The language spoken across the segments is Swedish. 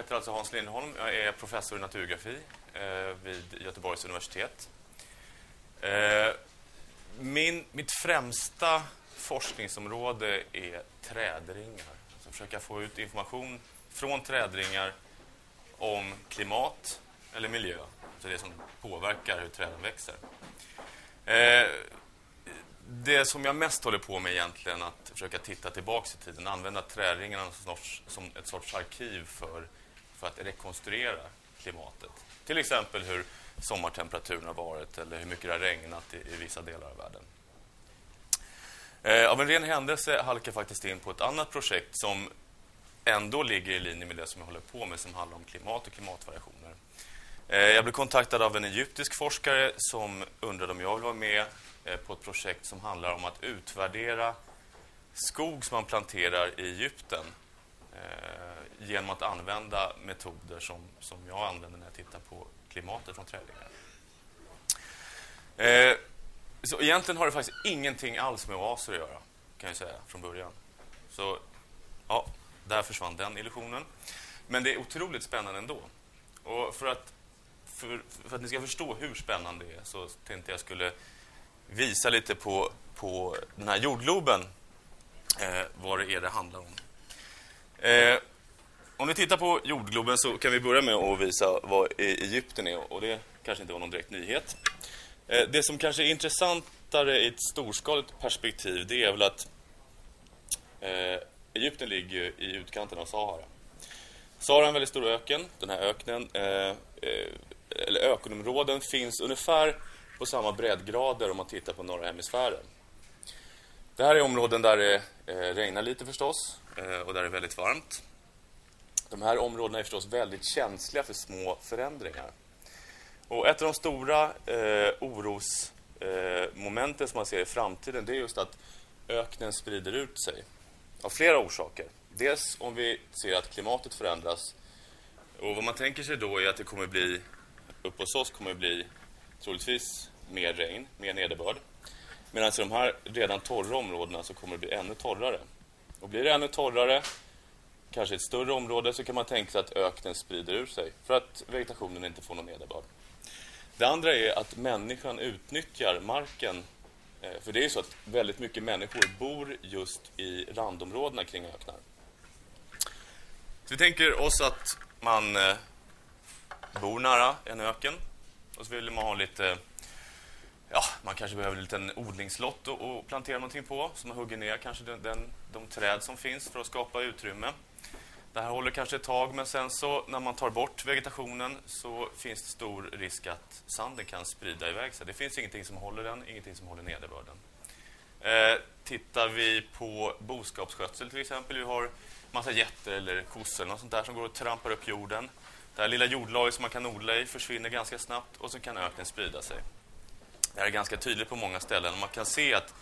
heter alltså Hans Lindholm. Jag är professor i naturgeografi eh, vid Göteborgs universitet. Eh, min, mitt främsta forskningsområde är trädringar. Alltså försöka få ut information från trädringar om klimat eller miljö. Alltså det som påverkar hur träden växer. Eh, det som jag mest håller på med egentligen att försöka titta tillbaka i tiden, använda träringarna som, som ett sorts arkiv för, för att rekonstruera klimatet. Till exempel hur sommartemperaturen har varit eller hur mycket det har regnat i, i vissa delar av världen. Eh, av en ren händelse halkar jag faktiskt in på ett annat projekt som ändå ligger i linje med det som jag håller på med som handlar om klimat och klimatvariationer. Eh, jag blev kontaktad av en egyptisk forskare som undrade om jag vill vara med eh, på ett projekt som handlar om att utvärdera skog som man planterar i Egypten eh, genom att använda metoder som, som jag använder när jag tittar på klimatet från trädlingar. Eh, så egentligen har det faktiskt ingenting alls med oaser att göra, kan jag säga från början. Så ja, där försvann den illusionen. Men det är otroligt spännande ändå. Och för att, för, för att ni ska förstå hur spännande det är så tänkte jag skulle visa lite på, på den här jordgloben eh, vad det är det handlar om. Eh, om vi tittar på jordgloben så kan vi börja med att visa vad e- Egypten är. Och det kanske inte var någon direkt nyhet. Eh, det som kanske är intressantare i ett storskaligt perspektiv det är väl att eh, Egypten ligger i utkanten av Sahara. Sahara är en väldigt stor öken. Den här öknen, eh, eh, eller ökenområden finns ungefär på samma breddgrader om man tittar på norra hemisfären. Det här är områden där det eh, regnar lite förstås eh, och där det är väldigt varmt. De här områdena är förstås väldigt känsliga för små förändringar. Och ett av de stora eh, orosmomenten eh, som man ser i framtiden det är just att öknen sprider ut sig. Av flera orsaker. Dels om vi ser att klimatet förändras. Och vad man tänker sig då är att det kommer bli, uppe hos oss kommer det bli troligtvis mer regn, mer nederbörd. Medan i alltså, de här redan torra områdena så kommer det bli ännu torrare. Och blir det ännu torrare, kanske ett större område, så kan man tänka sig att öknen sprider ur sig. För att vegetationen inte får någon nederbörd. Det andra är att människan utnyttjar marken eh, för det är så att väldigt mycket människor bor just i randområdena kring öknar. Så vi tänker oss att man eh, bor nära en öken och så vill man ha lite ja, man kanske behöver en liten odlingslott att plantera någonting på. Så man hugger ner kanske den, den, de träd som finns för att skapa utrymme. Det här håller kanske ett tag, men sen så när man tar bort vegetationen så finns det stor risk att sanden kan sprida iväg sig. Det finns ingenting som håller den, ingenting som håller nederbörden. Eh, tittar vi på boskapsskötsel till exempel, vi har massa getter eller kossor eller sånt där som går och trampar upp jorden. Det här lilla jordlaget som man kan odla i försvinner ganska snabbt och så kan öknen sprida sig. Det här är ganska tydligt på många ställen. Man kan se att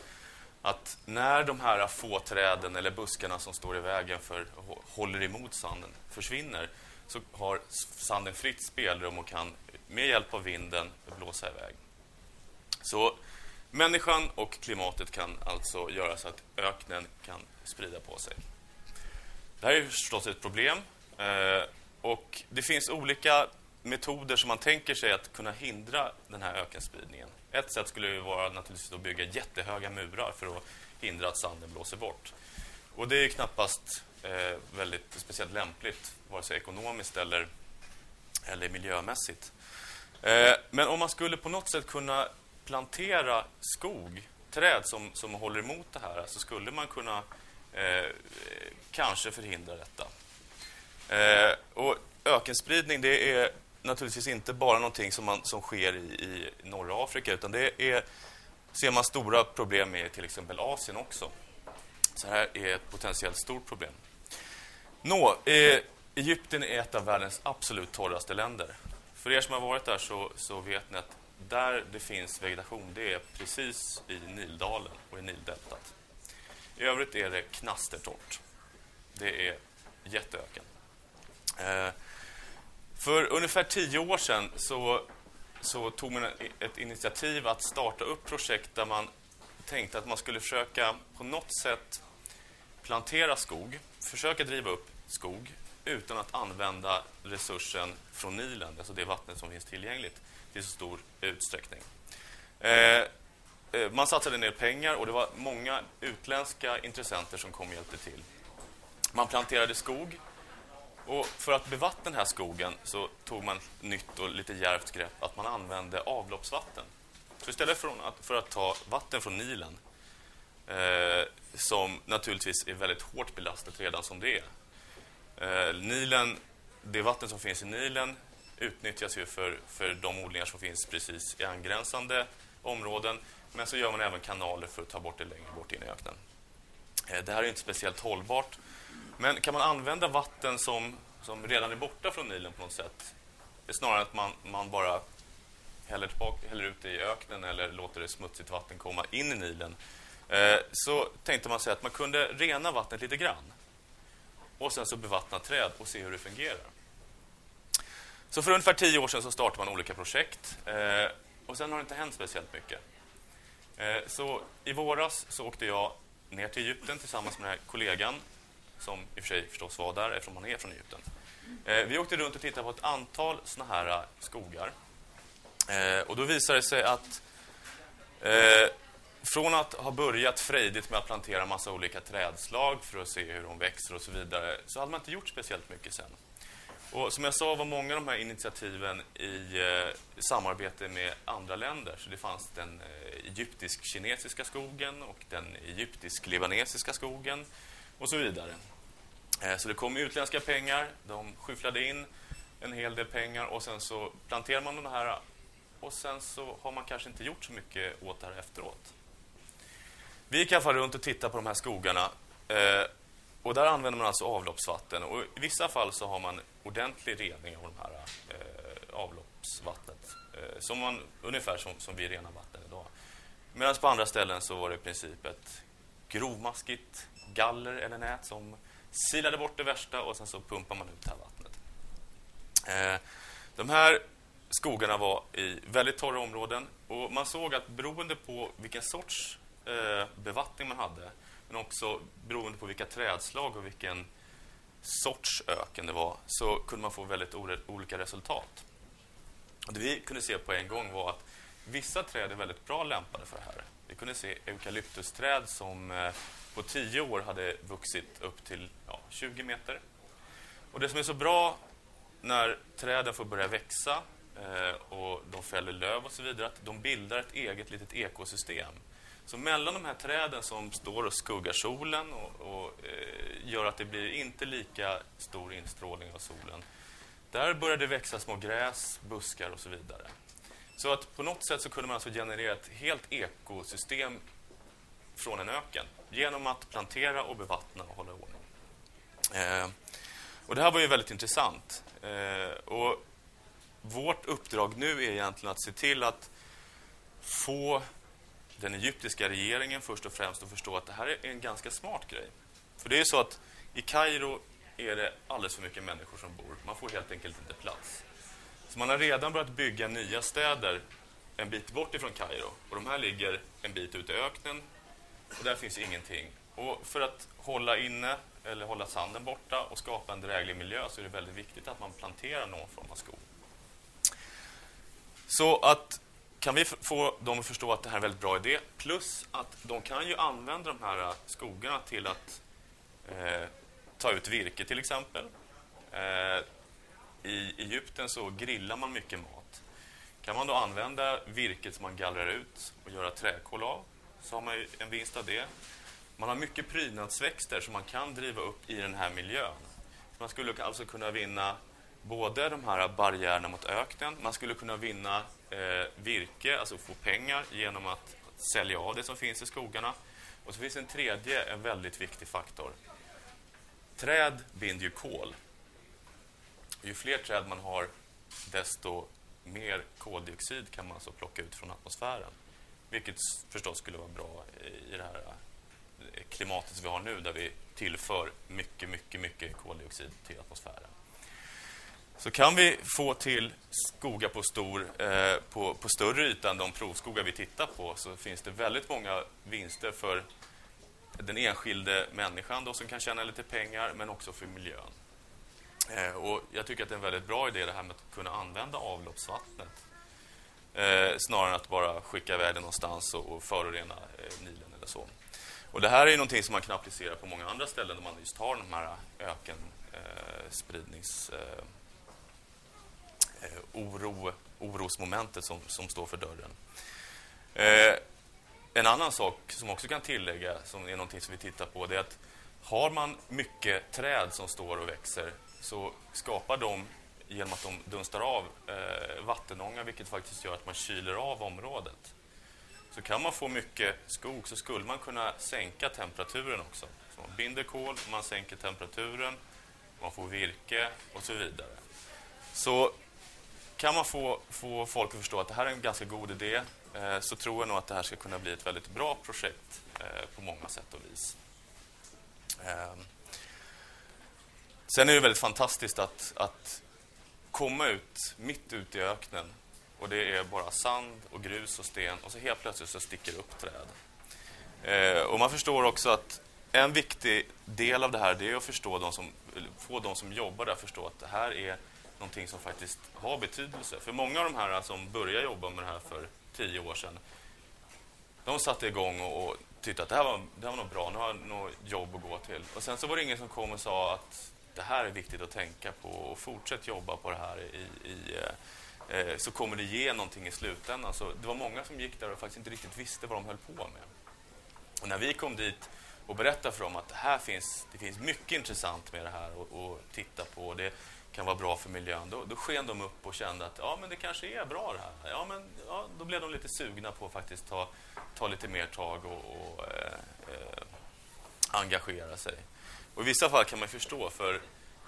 att när de här få träden eller buskarna som står i vägen för håller emot sanden försvinner så har sanden fritt spelrum och kan med hjälp av vinden blåsa iväg. Så människan och klimatet kan alltså göra så att öknen kan sprida på sig. Det här är förstås ett problem eh, och det finns olika metoder som man tänker sig att kunna hindra den här ökenspridningen. Ett sätt skulle vara naturligtvis att bygga jättehöga murar för att hindra att sanden blåser bort. Och det är knappast eh, väldigt speciellt lämpligt, vare sig ekonomiskt eller, eller miljömässigt. Eh, men om man skulle på något sätt kunna plantera skog, träd som, som håller emot det här, så skulle man kunna eh, kanske förhindra detta. Eh, och ökenspridning, det är naturligtvis inte bara någonting som, man, som sker i, i norra Afrika utan det är, ser man stora problem med i till exempel Asien också. Så här är ett potentiellt stort problem. Nå, eh, Egypten är ett av världens absolut torraste länder. För er som har varit där så, så vet ni att där det finns vegetation, det är precis i Nildalen och i Nildeltat. I övrigt är det knastertorrt. Det är jätteöken. Eh, för ungefär tio år sedan så, så tog man ett initiativ att starta upp projekt där man tänkte att man skulle försöka på något sätt plantera skog, försöka driva upp skog utan att använda resursen från Nilen, alltså det vattnet som finns tillgängligt, till så stor utsträckning. Eh, eh man satsade ner pengar och det var många utländska intressenter som kom och hjälpte till. Man planterade skog och för att bevattna den här skogen så tog man ett nytt och lite djärvt grepp att man använde avloppsvatten. Så istället för att, för att ta vatten från Nilen, eh, som naturligtvis är väldigt hårt belastat redan som det är. Eh, Nilen, det vatten som finns i Nilen utnyttjas ju för, för de odlingar som finns precis i angränsande områden men så gör man även kanaler för att ta bort det längre bort in i öknen. Eh, det här är inte speciellt hållbart. Men kan man använda vatten som, som redan är borta från Nilen på något sätt? Det är snarare att man, man bara häller, tillbaka, häller ut det i öknen eller låter det smutsigt vatten komma in i Nilen. Eh, så tänkte man sig att man kunde rena vattnet lite grann. Och sen så bevattna träd och se hur det fungerar. Så för ungefär tio år sedan så startade man olika projekt. Eh, och sen har det inte hänt speciellt mycket. Eh, så i våras så åkte jag ner till Egypten tillsammans med den här kollegan som i och för sig förstås var där eftersom han är från Egypten. Eh, vi åkte runt och tittade på ett antal såna här eh, skogar. Eh, och då visade det sig att eh, från att ha börjat frejdigt med att plantera massa olika trädslag för att se hur de växer och så vidare så hade man inte gjort speciellt mycket sen. Och som jag sa var många av de här initiativen i eh, samarbete med andra länder. Så det fanns den eh, egyptisk-kinesiska skogen och den egyptisk-libanesiska skogen och så vidare. Eh, så det kom utländska pengar, de skyfflade in en hel del pengar och sen så planterar man de här och sen så har man kanske inte gjort så mycket åt det här efteråt. Vi gick i alla fall runt och tittade på de här skogarna eh, och där använder man alltså avloppsvatten och i vissa fall så har man ordentlig rening av de här eh, avloppsvattnet. Eh, som man, ungefär som, som vi renar vatten idag. Medan på andra ställen så var det i princip ett grovmaskigt galler eller nät som silade bort det värsta och sen så pumpar man ut det här vattnet. Eh, de här skogarna var i väldigt torra områden och man såg att beroende på vilken sorts eh, bevattning man hade men också beroende på vilka trädslag och vilken sorts öken det var så kunde man få väldigt olika resultat. Och det vi kunde se på en gång var att vissa träd är väldigt bra lämpade för det här. Vi kunde se eukalyptusträd som eh, på tio år hade vuxit upp till ja, 20 meter. Och det som är så bra när träden får börja växa eh, och de fäller löv och så vidare, att de bildar ett eget litet ekosystem så mellan de här träden som står och skuggar solen och, och eh, gör att det blir inte lika stor instrålning av solen. Där börjar det växa små gräs, buskar och så vidare. Så att på något sätt så kunde man alltså generera ett helt ekosystem från en öken genom att plantera och bevattna och hålla ordning. Eh, och det här var ju väldigt intressant. Eh, och vårt uppdrag nu är egentligen att se till att få den egyptiska regeringen först och främst att förstå att det här är en ganska smart grej. För det är så att i Kairo är det alldeles för mycket människor som bor. Man får helt enkelt inte plats. Så man har redan börjat bygga nya städer en bit bort ifrån Kairo. Och de här ligger en bit ute i öknen och där finns ingenting. Och för att hålla inne eller hålla sanden borta och skapa en dräglig miljö så är det väldigt viktigt att man planterar någon form av skog. Så att kan vi få dem att förstå att det här är en väldigt bra idé. Plus att de kan ju använda de här äh, skogarna till att eh, ta ut virke till exempel. Eh, I Egypten så grillar man mycket mat. Kan man då använda virket som man gallrar ut och göra träkol av så har man ju en vinst av det. Man har mycket prydnadsväxter som man kan driva upp i den här miljön. Man skulle alltså kunna vinna både de här barriärerna mot öknen, man skulle kunna vinna eh, virke, alltså få pengar genom att sälja av det som finns i skogarna. Och så finns en tredje, en väldigt viktig faktor. Träd binder ju kol. Ju fler träd man har, desto mer koldioxid kan man alltså plocka ut från atmosfären. Vilket förstås skulle vara bra i det här eh, klimatet som vi har nu där vi tillför mycket, mycket, mycket koldioxid till atmosfären. Så kan vi få till skogar på, stor, eh, på, på större yta än de provskogar vi tittar på så finns det väldigt många vinster för den enskilde människan då, som kan tjäna lite pengar men också för miljön. Eh, och jag tycker att det är en väldigt bra idé det här med att kunna använda avloppsvattnet. Eh, snarare än att bara skicka iväg det någonstans och, och förorena eh, Nilen eller så. Och det här är någonting som man kan applicera på många andra ställen där man just har de här ökenspridnings... Eh, eh, Eh, oro, orosmomentet som, som står för dörren. Eh, en annan sak som också kan tillägga, som är någonting som vi tittar på, det är att har man mycket träd som står och växer så skapar de, genom att de dunstar av, eh, vattenånga vilket faktiskt gör att man kyler av området. Så kan man få mycket skog så skulle man kunna sänka temperaturen också. Så man binder kol, man sänker temperaturen, man får virke och så vidare. Så kan man få, få folk att förstå att det här är en ganska god idé eh, så tror jag nog att det här ska kunna bli ett väldigt bra projekt eh, på många sätt och vis. Eh, sen är det väldigt fantastiskt att, att komma ut mitt ute i öknen och det är bara sand och grus och sten och så helt plötsligt så sticker det upp träd. Eh, och man förstår också att en viktig del av det här det är att förstå de som, få de som jobbar där att förstå att det här är någonting som faktiskt har betydelse. För många av de här som började jobba med det här för tio år sedan, de satte igång och, och tyckte att det här var, det här var något bra, nu har jag något jobb att gå till. Och sen så var det ingen som kom och sa att det här är viktigt att tänka på och fortsätt jobba på det här i, i eh, eh, så kommer det ge någonting i slutändan. Så det var många som gick där och faktiskt inte riktigt visste vad de höll på med. Och när vi kom dit och berättade för dem att det här finns, det finns mycket intressant med det här att titta på. Det, kan vara bra för miljön. Då, då sken de upp och kände att ja, men det kanske är bra det här. Ja, men, ja, då blev de lite sugna på att faktiskt ta, ta lite mer tag och, och eh, eh, engagera sig. Och I vissa fall kan man förstå, för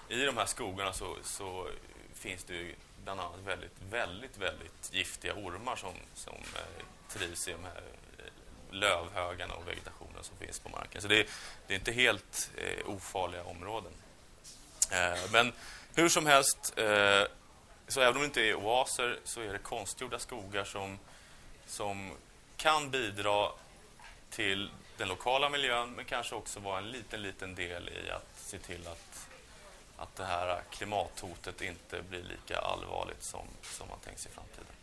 i de här skogarna så, så finns det ju bland annat väldigt, väldigt, väldigt giftiga ormar som, som eh, trivs i de här eh, lövhögarna och vegetationen som finns på marken. Så det, det är inte helt eh, ofarliga områden. Eh, men hur som helst, eh, så även om det inte är oaser så är det konstgjorda skogar som, som kan bidra till den lokala miljön men kanske också vara en liten, liten del i att se till att, att det här klimathotet inte blir lika allvarligt som, som man tänkt sig i framtiden.